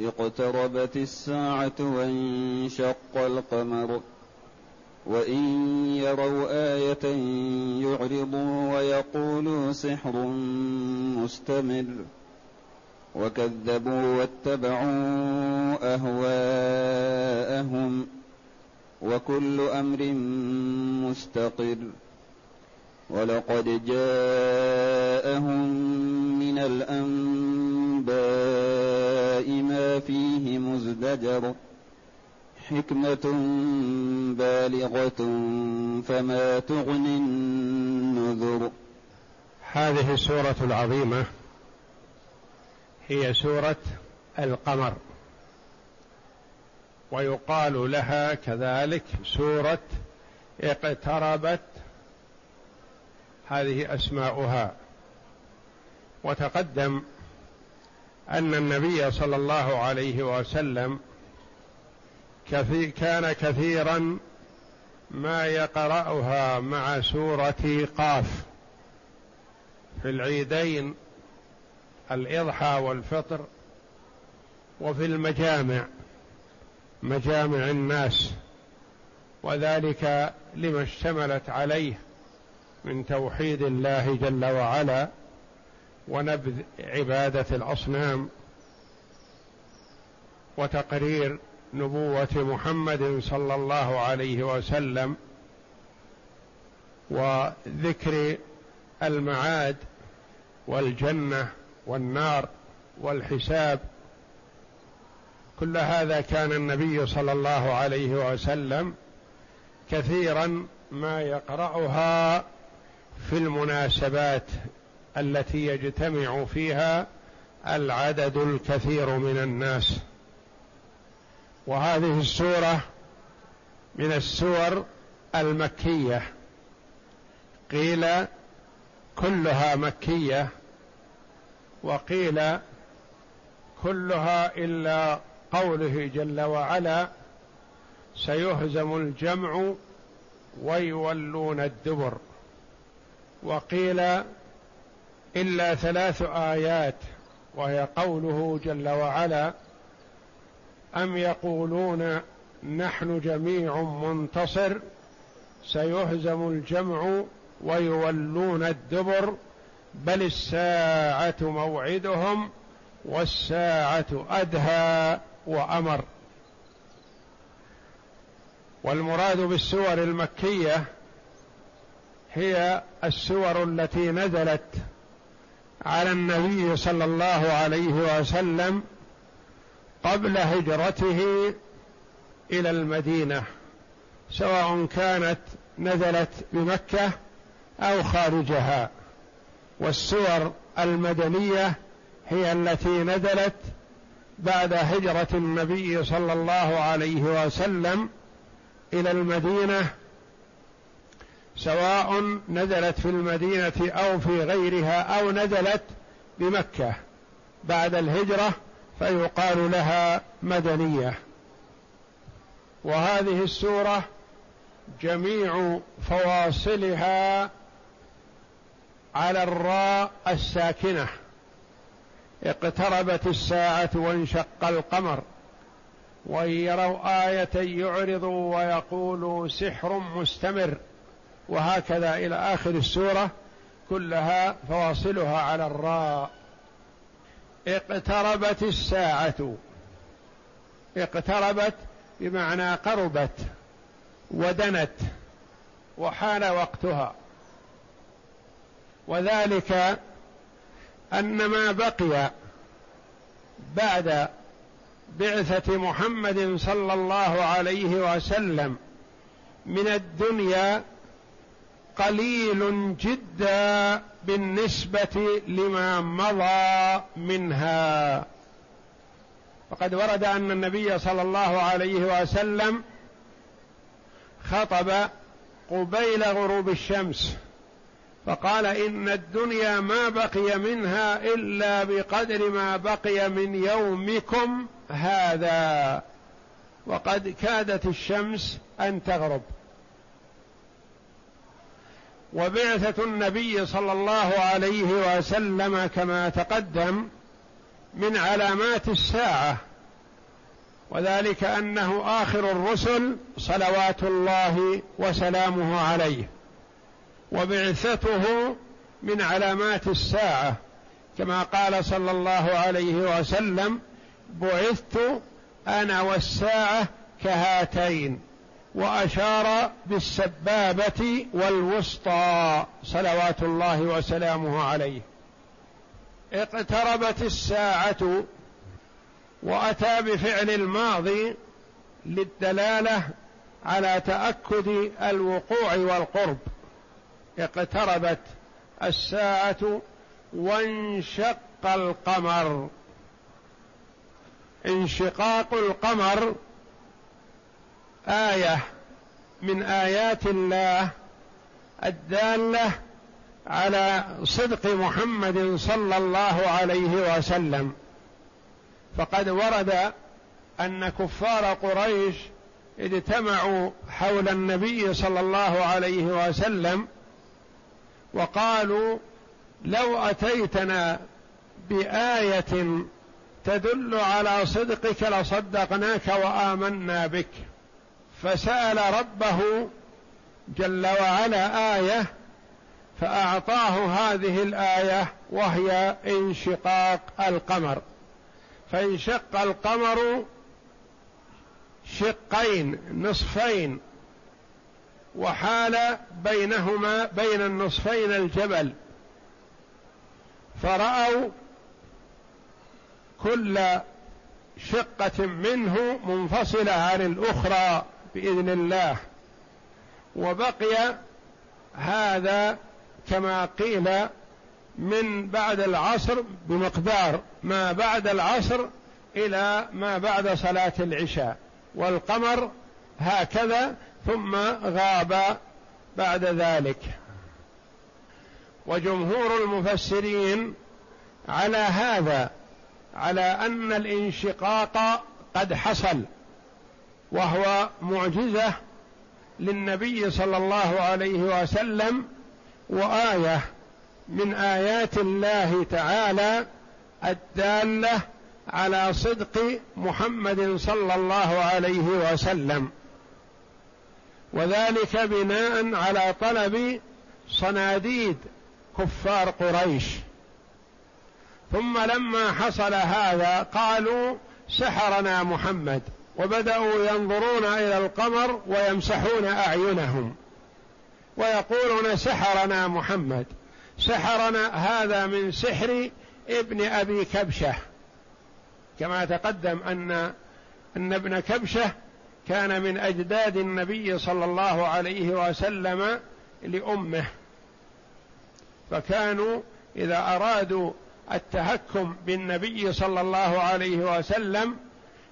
اقتربت الساعة وانشق القمر وإن يروا آية يعرضوا ويقولوا سحر مستمر وكذبوا واتبعوا أهواءهم وكل أمر مستقر ولقد جاءهم من الأنباء ما فيه مزدجر حكمة بالغة فما تغني النذر. هذه السورة العظيمة هي سورة القمر. ويقال لها كذلك سورة اقتربت هذه أسماؤها. وتقدم أن النبي صلى الله عليه وسلم كان كثيرا ما يقرأها مع سورة قاف في العيدين الإضحى والفطر وفي المجامع مجامع الناس. وذلك لما اشتملت عليه. من توحيد الله جل وعلا ونبذ عبادة الأصنام وتقرير نبوة محمد صلى الله عليه وسلم وذكر المعاد والجنة والنار والحساب. كل هذا كان النبي صلى الله عليه وسلم كثيرا ما يقرأها في المناسبات التي يجتمع فيها العدد الكثير من الناس. وهذه السورة من السور المكية. قيل كلها مكية وقيل كلها إلا قوله جل وعلا سيهزم الجمع ويولون الدبر. وقيل إلا ثلاث آيات وهي قوله جل وعلا أم يقولون نحن جميع منتصر سيهزم الجمع ويولون الدبر بل الساعة موعدهم والساعة أدهى وأمر. والمراد بالسور المكية هي السور التي نزلت على النبي صلى الله عليه وسلم قبل هجرته إلى المدينة سواء كانت نزلت بمكة أو خارجها. والسور المدنية هي التي نزلت بعد هجرة النبي صلى الله عليه وسلم إلى المدينة سواء نزلت في المدينة أو في غيرها أو نزلت بمكة. بعد الهجرة فيقال لها مدنية. وهذه السورة جميع فواصلها على الراء الساكنة. اقتربت الساعة وانشق القمر. وإن يروا آية يعرضوا ويقولوا سحر مستمر. وهكذا إلى آخر السورة كلها فواصلها على الراء. اقتربت الساعة. اقتربت بمعنى قربت ودنت وحان وقتها. وذلك أن ما بقي بعد بعثة محمد صلى الله عليه وسلم من الدنيا قليل جدا بالنسبة لما مضى منها. وقد ورد أن النبي صلى الله عليه وسلم خطب قبيل غروب الشمس فقال إن الدنيا ما بقي منها إلا بقدر ما بقي من يومكم هذا وقد كادت الشمس أن تغرب. وبعثة النبي صلى الله عليه وسلم كما تقدم من علامات الساعة وذلك أنه آخر الرسل صلوات الله وسلامه عليه وبعثته من علامات الساعة كما قال صلى الله عليه وسلم بعثت أنا والساعة كهاتين وأشار بالسبابة والوسطى صلوات الله وسلامه عليه. اقتربت الساعة وأتى بفعل الماضي للدلالة على تأكد الوقوع والقرب. اقتربت الساعة وانشق القمر. انشقاق القمر آية من آيات الله الدالة على صدق محمد صلى الله عليه وسلم. فقد ورد أن كفار قريش اجتمعوا حول النبي صلى الله عليه وسلم وقالوا لو أتيتنا بآية تدل على صدقك لصدقناك وآمنا بك. فسأل ربه جل وعلا آية فأعطاه هذه الآية وهي انشقاق القمر. فانشق القمر شقين نصفين وحال بينهما بين النصفين الجبل. فرأوا كل شقة منه منفصلة عن الأخرى. بإذن الله. وبقي هذا كما قيل من بعد العصر بمقدار ما بعد العصر إلى ما بعد صلاة العشاء. والقمر هكذا ثم غاب بعد ذلك. وجمهور المفسرين على هذا على أن الانشقاق قد حصل. وهو معجزة للنبي صلى الله عليه وسلم وآية من آيات الله تعالى الدالة على صدق محمد صلى الله عليه وسلم. وذلك بناء على طلب صناديد كفار قريش. ثم لما حصل هذا قالوا سحرنا محمد. وبدأوا ينظرون إلى القمر ويمسحون أعينهم ويقولون سحرنا محمد سحرنا هذا من سحر ابن أبي كبشة. كما تقدم أن أن ابن كبشة كان من أجداد النبي صلى الله عليه وسلم لأمه. فكانوا إذا أرادوا التهكم بالنبي صلى الله عليه وسلم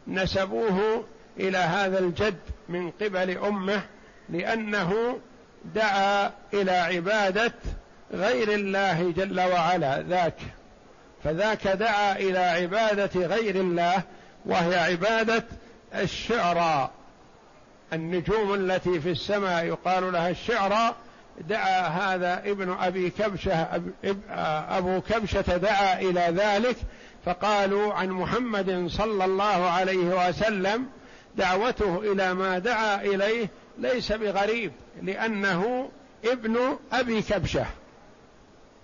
نسبوه إلى هذا الجد من قبل أمه لأنه دعا إلى عبادة غير الله جل وعلا ذاك. فذاك دعا إلى عبادة غير الله وهي عبادة الشعرى النجوم التي في السماء يقال لها الشعرى دعا هذا ابن أبي كبشة أبو كبشة دعا إلى ذلك فقالوا عن محمد صلى الله عليه وسلم دعوته إلى ما دعا إليه ليس بغريب لأنه ابن أبي كبشة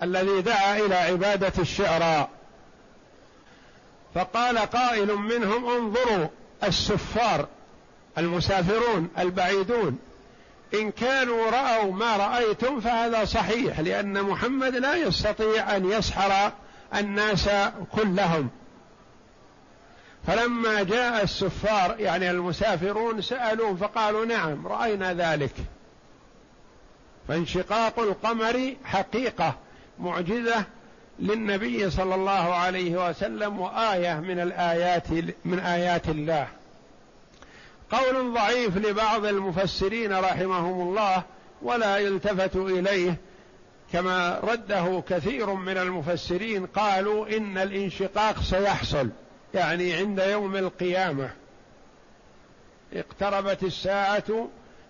الذي دعا إلى عبادة الشعراء. فقال قائل منهم انظروا السفار المسافرون البعيدون إن كانوا رأوا ما رأيتم فهذا صحيح لأن محمد لا يستطيع أن يسحر الناس كلهم. فلما جاء السفار يعني المسافرون سألوه فقالوا نعم رأينا ذلك. فانشقاق القمر حقيقة معجزة للنبي صلى الله عليه وسلم وآية من الآيات من آيات الله. قول ضعيف لبعض المفسرين رحمهم الله ولا يلتفت إليه. كما رده كثير من المفسرين قالوا إن الانشقاق سيحصل يعني عند يوم القيامة. اقتربت الساعة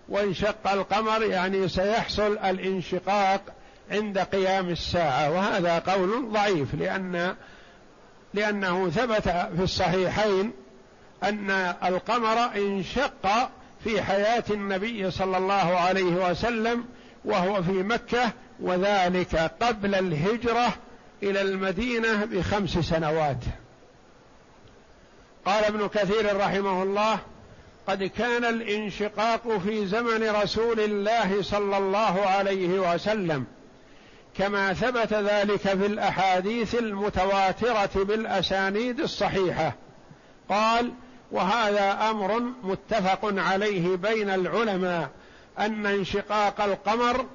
وانشق القمر يعني سيحصل الانشقاق عند قيام الساعة. وهذا قول ضعيف لأن لأنه ثبت في الصحيحين أن القمر انشق في حياة النبي صلى الله عليه وسلم وهو في مكة وذلك قبل الهجرة إلى المدينة بخمس سنوات. قال ابن كثير رحمه الله قد كان الانشقاق في زمن رسول الله صلى الله عليه وسلم كما ثبت ذلك في الأحاديث المتواترة بالأسانيد الصحيحة. قال وهذا أمر متفق عليه بين العلماء أن انشقاق القمر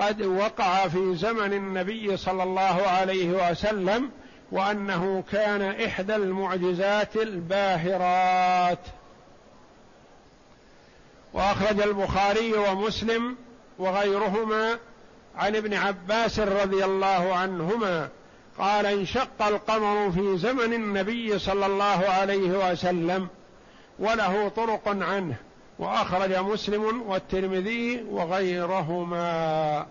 قد وقع في زمن النبي صلى الله عليه وسلم وأنه كان إحدى المعجزات الباهرات. وأخرج البخاري ومسلم وغيرهما عن ابن عباس رضي الله عنهما قال انشق القمر في زمن النبي صلى الله عليه وسلم وله طرق عنه. وأخرج مسلم والترمذي وغيرهما.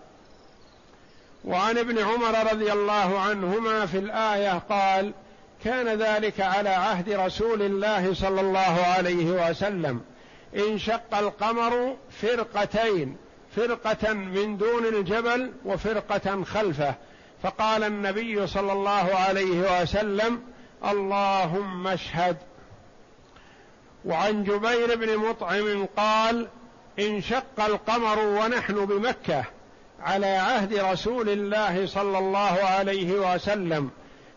وعن ابن عمر رضي الله عنهما في الآية قال كان ذلك على عهد رسول الله صلى الله عليه وسلم. انشق القمر فرقتين فرقة من دون الجبل وفرقة خلفه. فقال النبي صلى الله عليه وسلم اللهم اشهد وعن جبير بن مطعم قال انشق القمر ونحن بمكة على عهد رسول الله صلى الله عليه وسلم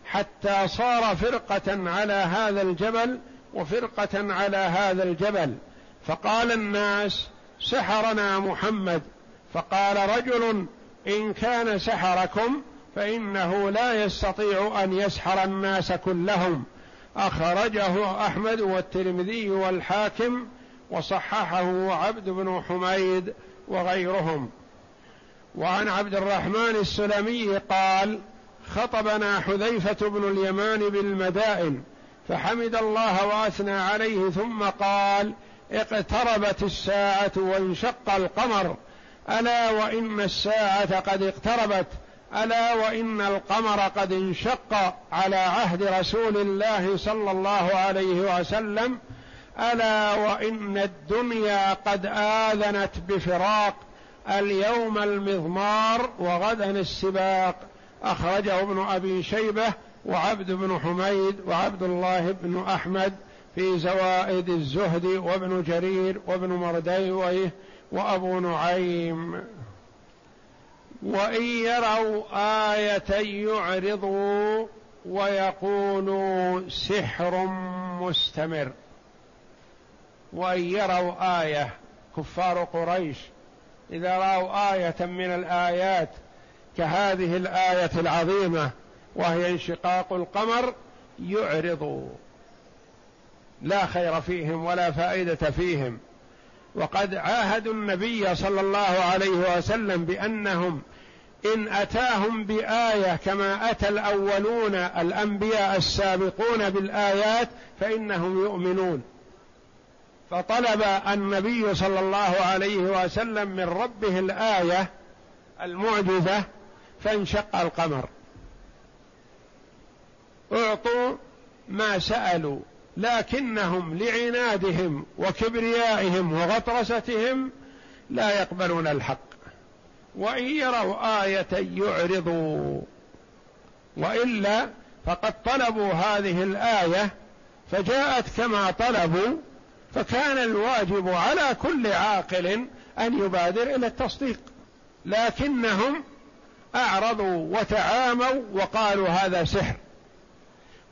حتى صار فرقة على هذا الجبل وفرقة على هذا الجبل. فقال الناس سحرنا محمد. فقال رجل إن كان سحركم فإنه لا يستطيع أن يسحر الناس كلهم. أخرجه أحمد والترمذي والحاكم وصححه عبد بن حميد وغيرهم. وعن عبد الرحمن السلمي قال خطبنا حذيفة بن اليمان بالمدائن فحمد الله وأثنى عليه ثم قال اقتربت الساعة وانشق القمر ألا وإن الساعة قد اقتربت؟ ألا وإن القمر قد انشق على عهد رسول الله صلى الله عليه وسلم ألا وإن الدنيا قد آذنت بفراق اليوم المضمار وغدا السباق. أخرجه ابن أبي شيبة وعبد بن حميد وعبد الله بن أحمد في زوائد الزهد وابن جرير وابن مرديويه وأبو نعيم. وإن يروا آية يعرضوا ويقولوا سحر مستمر. وإن يروا آية كفار قريش إذا رأوا آية من الآيات كهذه الآية العظيمة وهي انشقاق القمر يعرضوا. لا خير فيهم ولا فائدة فيهم. وقد عاهدوا النبي صلى الله عليه وسلم بأنهم إن أتاهم بآية كما أتى الأولون الأنبياء السابقون بالآيات فإنهم يؤمنون. فطلب النبي صلى الله عليه وسلم من ربه الآية المعجزة فانشق القمر. أعطوا ما سألوا. لكنهم لعنادهم وكبريائهم وغطرستهم لا يقبلون الحق. وإن يروا آية يعرضوا. وإلا فقد طلبوا هذه الآية فجاءت كما طلبوا فكان الواجب على كل عاقل أن يبادر إلى التصديق. لكنهم أعرضوا وتعاموا وقالوا هذا سحر.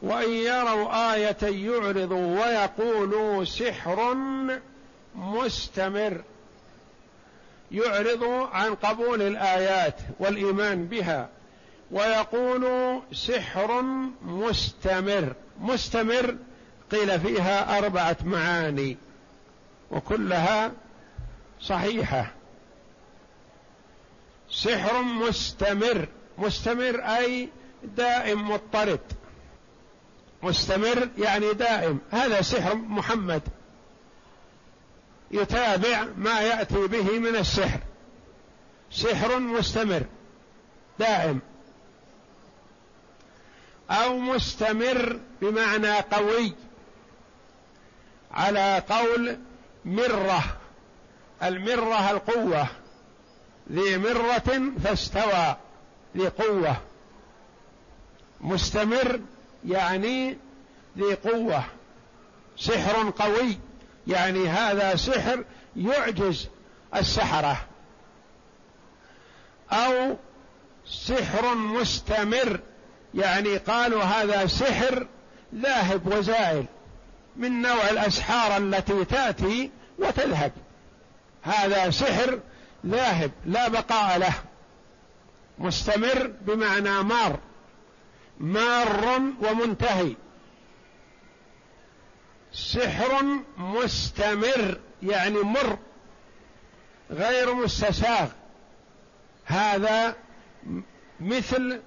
وإن يروا آية يعرضوا ويقولوا سحر مستمر. يعرض عن قبول الآيات والإيمان بها ويقول سحر مستمر. مستمر قيل فيها أربعة معاني وكلها صحيحة. سحر مستمر. مستمر أي دائم مضطرد. مستمر يعني دائم هذا سحر محمد. يتابع ما يأتي به من السحر. سحر مستمر. دائم أو مستمر بمعنى قوي. على قول مرة. المرة القوة. ذي مرة فاستوى. ذي قوة. مستمر يعني ذي قوة سحر قوي. يعني هذا سحر يعجز السحرة. أو سحر مستمر يعني قالوا هذا سحر ذاهب وزائل من نوع الأسحار التي تأتي وتذهب. هذا سحر ذاهب لا بقاء له مستمر بمعنى مار. مار ومنتهي. سحر مستمر يعني مر غير مستساغ. هذا مثل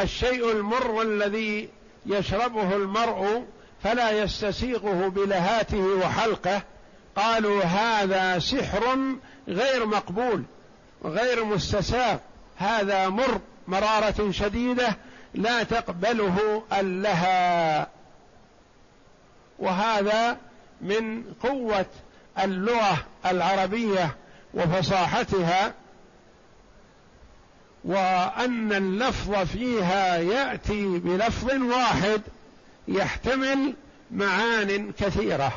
الشيء المر الذي يشربه المرء فلا يستسيغه بلهاته وحلقه. قالوا هذا سحر غير مقبول غير مستساغ. هذا مر مرارة شديدة لا تقبله اللها وهذا من قوة اللغة العربية وفصاحتها وأن اللفظ فيها يأتي بلفظ واحد يحتمل معان كثيرة.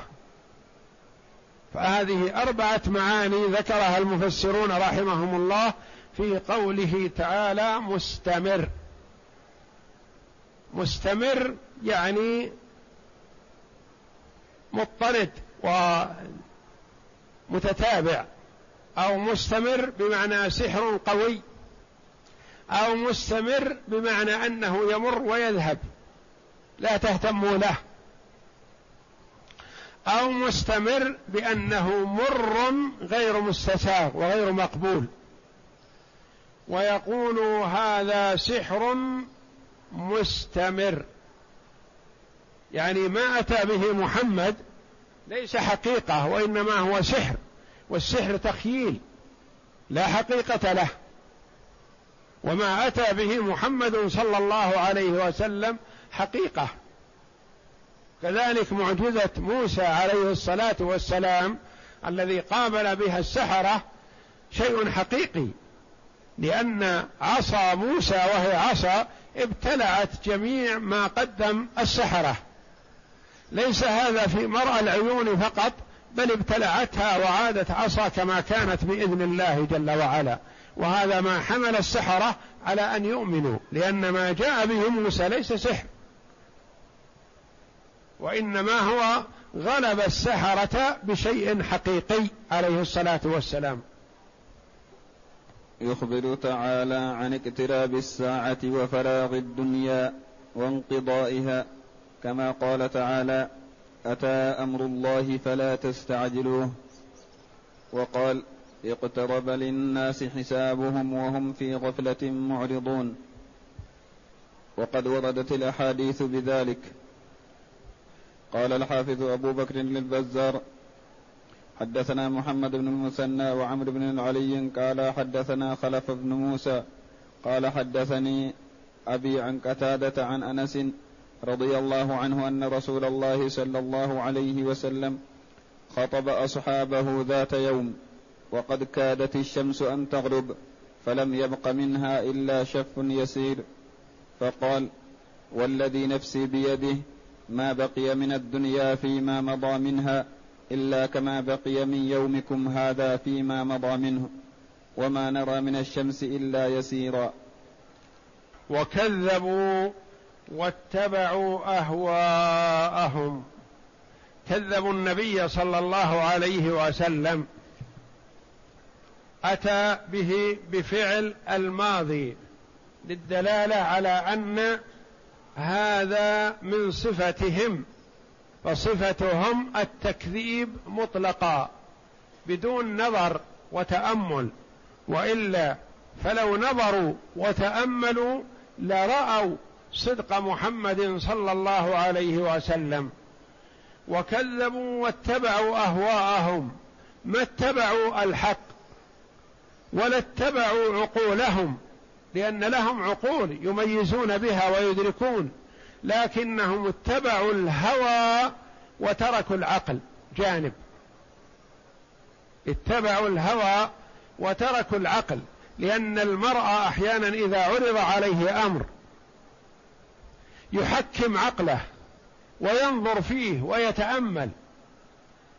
فهذه أربعة معاني ذكرها المفسرون رحمهم الله في قوله تعالى مستمر. مستمر يعني مضطرد ومتتابع أو مستمر بمعنى سحر قوي أو مستمر بمعنى أنه يمر ويذهب لا تهتموا له. أو مستمر بأنه مر غير مستساغ وغير مقبول ويقول هذا سحر مستمر. يعني ما أتى به محمد ليس حقيقة وإنما هو سحر والسحر تخييل لا حقيقة له. وما أتى به محمد صلى الله عليه وسلم حقيقة. كذلك معجزة موسى عليه الصلاة والسلام الذي قابل بها السحرة شيء حقيقي لأن عصا موسى وهي عصا ابتلعت جميع ما قدم السحرة. ليس هذا في مرأى العيون فقط بل ابتلعتها وعادت عصا كما كانت بإذن الله جل وعلا. وهذا ما حمل السحرة على أن يؤمنوا لأن ما جاء به موسى ليس سحر. وإنما هو غلب السحرة بشيء حقيقي عليه الصلاة والسلام. يخبر تعالى عن اقتراب الساعة وفراغ الدنيا وانقضائها. كما قال تعالى أتى أمر الله فلا تستعجلوه. وقال اقترب للناس حسابهم وهم في غفلة معرضون. وقد وردت الأحاديث بذلك. قال الحافظ أبو بكر للبزار حدثنا محمد بن المثنى وعمر بن علي قال حدثنا خلف بن موسى قال حدثني أبي عن قتادة عن أنس رضي الله عنه أن رسول الله صلى الله عليه وسلم خطب أصحابه ذات يوم وقد كادت الشمس أن تغرب فلم يبق منها إلا شف يسير فقال والذي نفسي بيده ما بقي من الدنيا فيما مضى منها إلا كما بقي من يومكم هذا فيما مضى منه وما نرى من الشمس إلا يسيرا. وكذبوا واتبعوا أهواءهم. كذبوا النبي صلى الله عليه وسلم. أتى به بفعل الماضي للدلالة على أن هذا من صفتهم. فصفتهم التكذيب مطلقا بدون نظر وتأمل. وإلا فلو نظروا وتأملوا لرأوا صدق محمد صلى الله عليه وسلم. وكذبوا واتبعوا أهواءهم ما اتبعوا الحق ولا اتبعوا عقولهم لأن لهم عقول يميزون بها ويدركون. لكنهم اتبعوا الهوى وتركوا العقل. جانب. اتبعوا الهوى وتركوا العقل لأن المرء أحيانا إذا عرض عليه أمر يحكم عقله وينظر فيه ويتأمل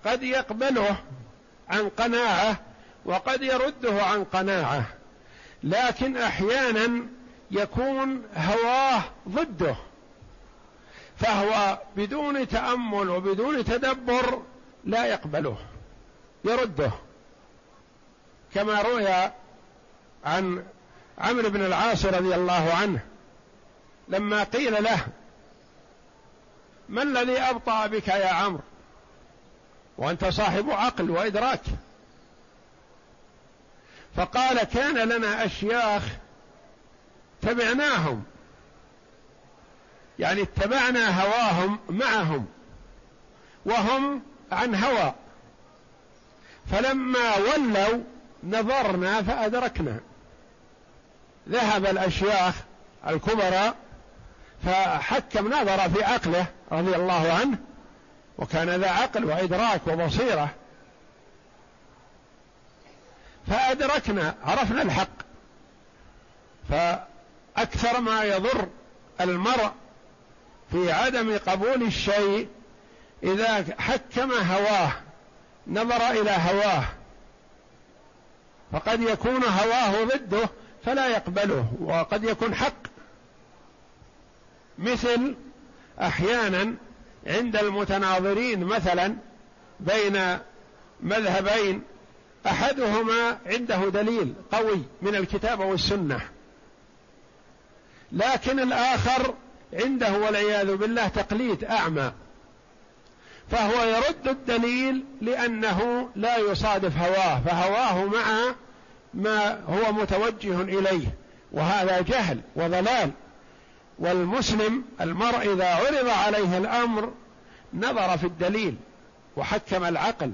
قد يقبله عن قناعة وقد يرده عن قناعة لكن أحيانا يكون هواه ضده. فهو بدون تأمل وبدون تدبر لا يقبله يرده. كما روي عن عمرو بن العاص رضي الله عنه لما قيل له ما الذي أبطأ بك يا عمرو؟ وأنت صاحب عقل وإدراك. فقال كان لنا أشياخ تبعناهم يعني اتبعنا هواهم معهم وهم عن هوى. فلما ولوا نظرنا فأدركنا. ذهب الأشياخ الكبراء فحكم نظر في عقله رضي الله عنه وكان ذا عقل وإدراك وبصيرة. فأدركنا عرفنا الحق. فأكثر ما يضر المرء في عدم قبول الشيء إذا حكم هواه نظر إلى هواه. فقد يكون هواه ضده فلا يقبله وقد يكون حق. مثل أحيانا عند المتناظرين مثلا بين مذهبين أحدهما عنده دليل قوي من الكتاب والسنة لكن الآخر عنده والعياذ بالله تقليد أعمى. فهو يرد الدليل لأنه لا يصادف هواه فهواه مع ما هو متوجه إليه وهذا جهل وضلال. والمسلم المرء إذا عرض عليه الأمر نظر في الدليل وحكم العقل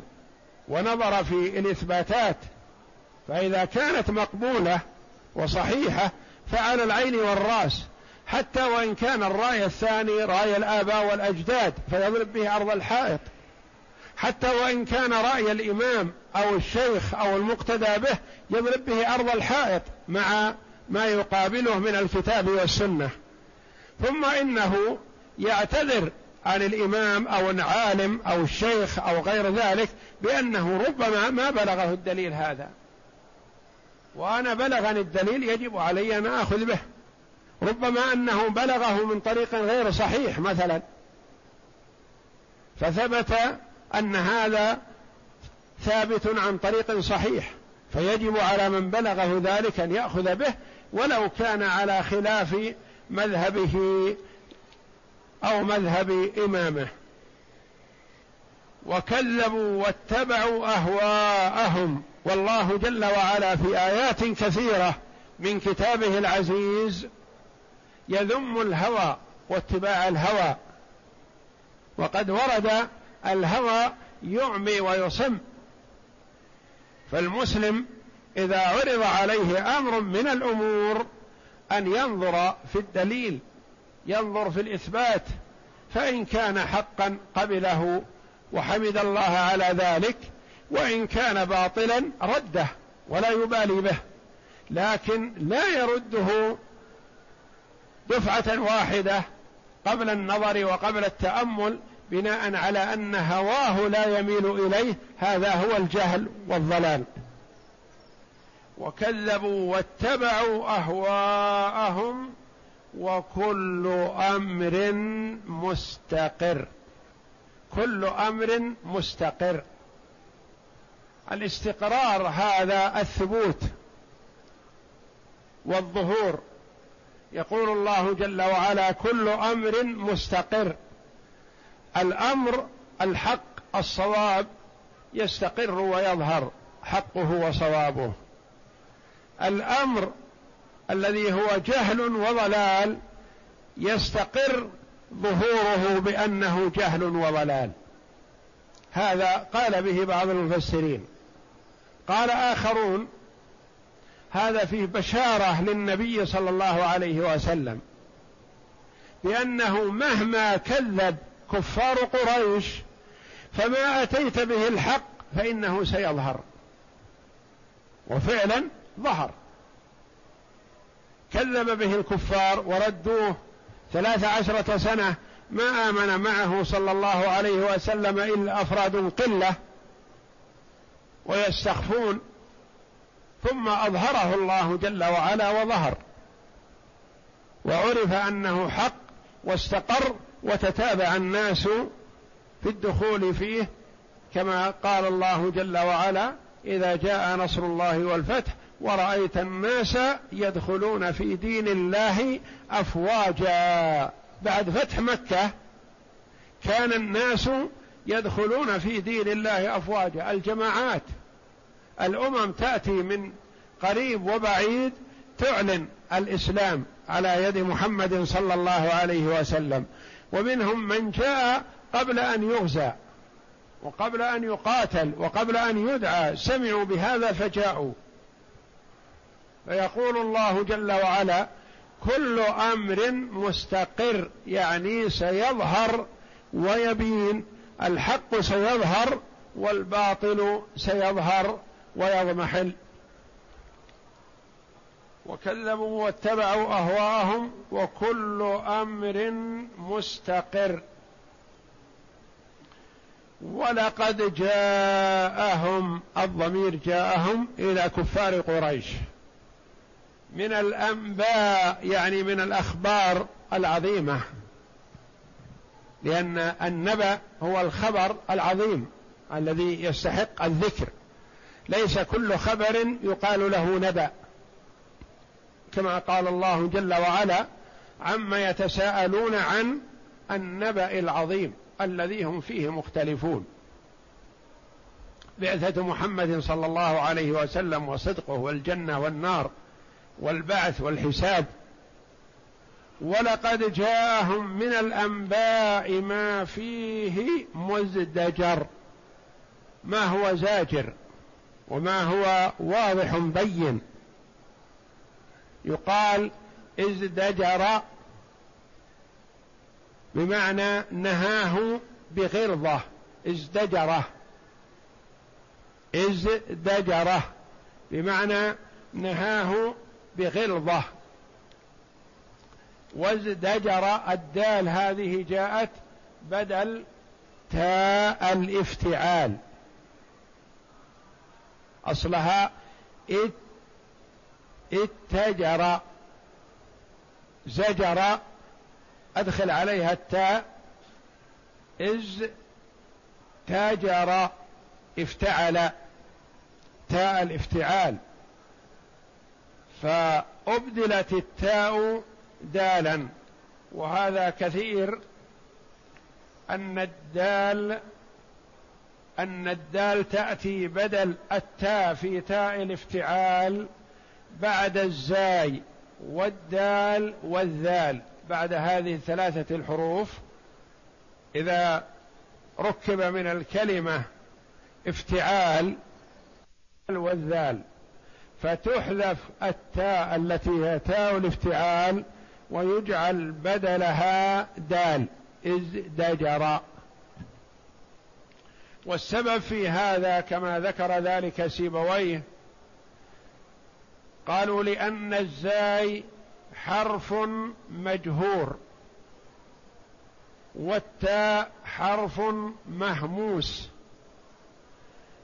ونظر في الإثباتات فإذا كانت مقبولة وصحيحة فعلى العين والرأس. حتى وإن كان الرأي الثاني رأي الآباء والأجداد فيضرب به أرض الحائط. حتى وإن كان رأي الإمام أو الشيخ أو المقتدى به يضرب به أرض الحائط مع ما يقابله من الكتاب والسنة. ثم إنه يعتذر عن الإمام أو العالم أو الشيخ أو غير ذلك بأنه ربما ما بلغه الدليل هذا. وأنا بلغني الدليل يجب علي أن آخذ به. ربما أنه بلغه من طريق غير صحيح مثلا. فثبت أن هذا ثابت عن طريق صحيح فيجب على من بلغه ذلك أن يأخذ به ولو كان على خلاف مذهبه أو مذهب إمامه. وكذبوا واتبعوا أهواءهم والله جل وعلا في آيات كثيرة من كتابه العزيز يذم الهوى واتباع الهوى. وقد ورد الهوى يعمي ويصم. فالمسلم إذا عرض عليه أمر من الأمور أن ينظر في الدليل ينظر في الإثبات. فإن كان حقا قبله وحمد الله على ذلك وإن كان باطلا رده ولا يبالي به. لكن لا يرده دفعة واحدة قبل النظر وقبل التأمل بناء على أن هواه لا يميل إليه هذا هو الجهل والضلال. وكذبوا واتبعوا أهواءهم وكل أمر مستقر. كل أمر مستقر. الاستقرار هذا الثبوت والظهور. يقول الله جل وعلا كل أمر مستقر. الأمر الحق الصواب يستقر ويظهر حقه وصوابه. الأمر الذي هو جهل وضلال يستقر ظهوره بأنه جهل وضلال. هذا قال به بعض المفسرين. قال آخرون هذا فيه بشارة للنبي صلى الله عليه وسلم. بانه مهما كذب كفار قريش فما أتيت به الحق فإنه سيظهر. وفعلا ظهر. كذب به الكفار وردوه ثلاث عشرة سنة ما آمن معه صلى الله عليه وسلم إلا أفراد قلة ويستخفون ثم أظهره الله جل وعلا وظهر. وعرف أنه حق واستقر وتتابع الناس في الدخول فيه كما قال الله جل وعلا إذا جاء نصر الله والفتح ورأيت الناس يدخلون في دين الله أفواجا. بعد فتح مكة كان الناس يدخلون في دين الله أفواجا الجماعات. الأمم تأتي من قريب وبعيد تعلن الإسلام على يد محمد صلى الله عليه وسلم. ومنهم من جاء قبل أن يغزى وقبل أن يقاتل وقبل أن يدعى سمعوا بهذا فجاءوا. فيقول الله جل وعلا كل أمر مستقر يعني سيظهر ويبين الحق سيظهر والباطل سيظهر ويضمحل وكذبوا واتبعوا أهواءهم وكل أمر مستقر. ولقد جاءهم الضمير جاءهم إلى كفار قريش. من الأنباء يعني من الأخبار العظيمة لأن النبأ هو الخبر العظيم الذي يستحق الذكر. ليس كل خبر يقال له نبأ. كما قال الله جل وعلا عما يتساءلون عن النبأ العظيم الذي هم فيه مختلفون. بعثة محمد صلى الله عليه وسلم وصدقه والجنة والنار والبعث والحساب. ولقد جاءهم من الانباء ما فيه مزدجر. ما هو زاجر؟ وما هو واضح بين. يقال ازدجر بمعنى نهاه بغرضه. ازدجره ازدجره بمعنى نهاه بغلظة وازدجر الدال هذه جاءت بدل تاء الافتعال. أصلها اتجر. زجر. أدخل عليها التاء. إز. تاجر. افتعل. تاء الافتعال. فأبدلت التاء دالا. وهذا كثير أن الدال أن الدال تأتي بدل التاء في تاء الافتعال بعد الزاي والدال والذال بعد هذه الثلاثة الحروف. إذا ركب من الكلمة افتعال والذال فتحذف التاء التي هي تاء الافتعال ويجعل بدلها دال ازدجر والسبب في هذا كما ذكر ذلك سيبويه قالوا لأن الزاي حرف مجهور والتاء حرف مهموس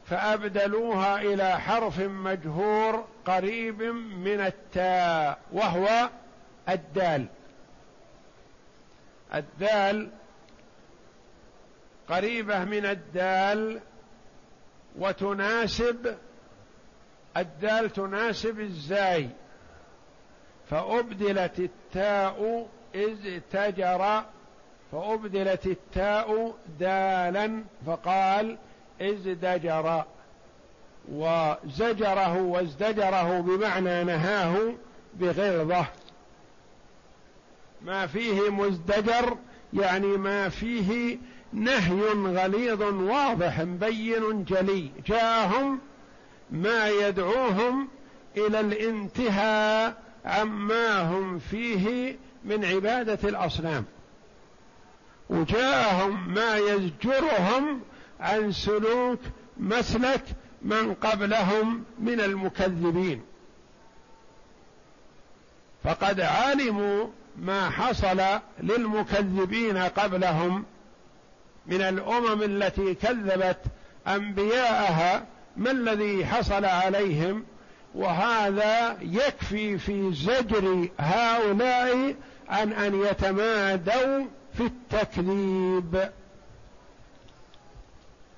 فأبدلوها إلى حرف مجهور قريب من التاء وهو الدال. الدال قريبة من الدال وتناسب الدال تناسب الزاي فأبدلت التاء إذ تجر فأبدلت التاء دالا فقال ازدجر وزجره وازدجره بمعنى نهاه بغلظة ما فيه مزدجر يعني ما فيه نهي غليظ واضح بين جلي. جاءهم ما يدعوهم إلى الانتهاء عما هم فيه من عبادة الأصنام. وجاءهم ما يزجرهم عن سلوك مسلك من قبلهم من المكذبين. فقد علموا ما حصل للمكذبين قبلهم من الأمم التي كذبت أنبياءها ما الذي حصل عليهم؟ وهذا يكفي في زجر هؤلاء عن أن يتمادوا في التكذيب.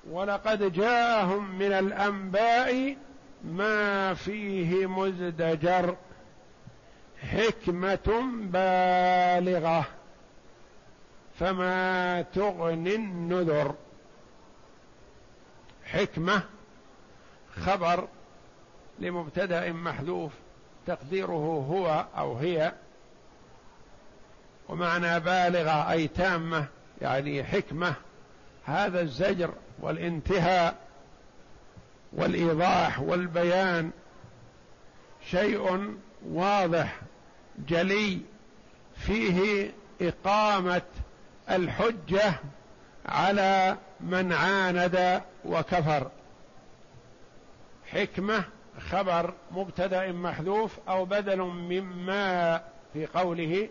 ولقد جاءهم من الأنباء ما فيه مزدجر حكمة بالغة. فما تغني النذر. حكمة خبر لمبتدأ محذوف تقديره هو أو هي. ومعنى بالغة أي تامة يعني حكمة. هذا الزجر والانتهاء والإيضاح والبيان شيء واضح جلي فيه إقامة الحجة على من عاند وكفر. حكمة خبر مبتدأ محذوف أو بدل مما في قوله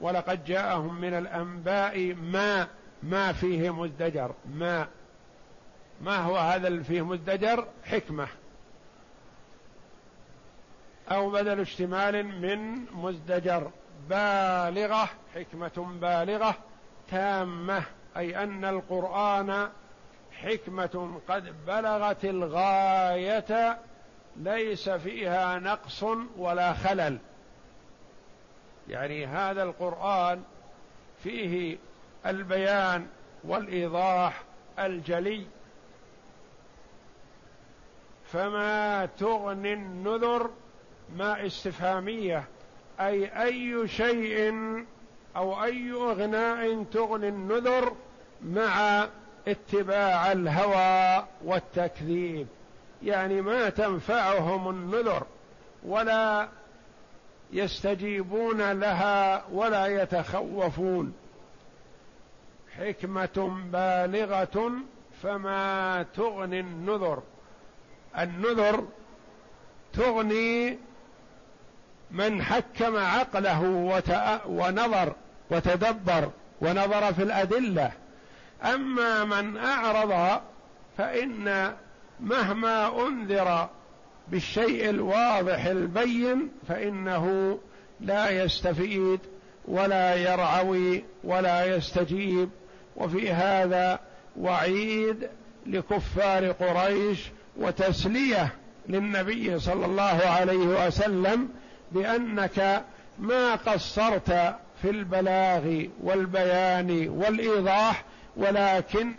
ولقد جاءهم من الأنباء ما ما فيه مزدجر. ما ما هو هذا اللي فيه مزدجر؟ حكمة. أو بدل اشتمال من مزدجر. بالغة حكمة بالغة. تامة أي أن القرآن حكمة قد بلغت الغاية ليس فيها نقص ولا خلل. يعني هذا القرآن فيه البيان والإيضاح الجلي. فما تغني النذر ما استفهامية أي أي شيء أو أي أغناء تغني النذر مع اتباع الهوى والتكذيب. يعني ما تنفعهم النذر ولا يستجيبون لها ولا يتخوفون. حكمة بالغة فما تغني النذر. النذر تغني من حكم عقله ونظر. وتدبر ونظر في الأدلة. أما من أعرض فإن مهما أنذر بالشيء الواضح البين فإنه لا يستفيد ولا يرعوي ولا يستجيب. وفي هذا وعيد لكفار قريش وتسلية للنبي صلى الله عليه وسلم بأنك ما قصرت في البلاغ والبيان والإيضاح ولكن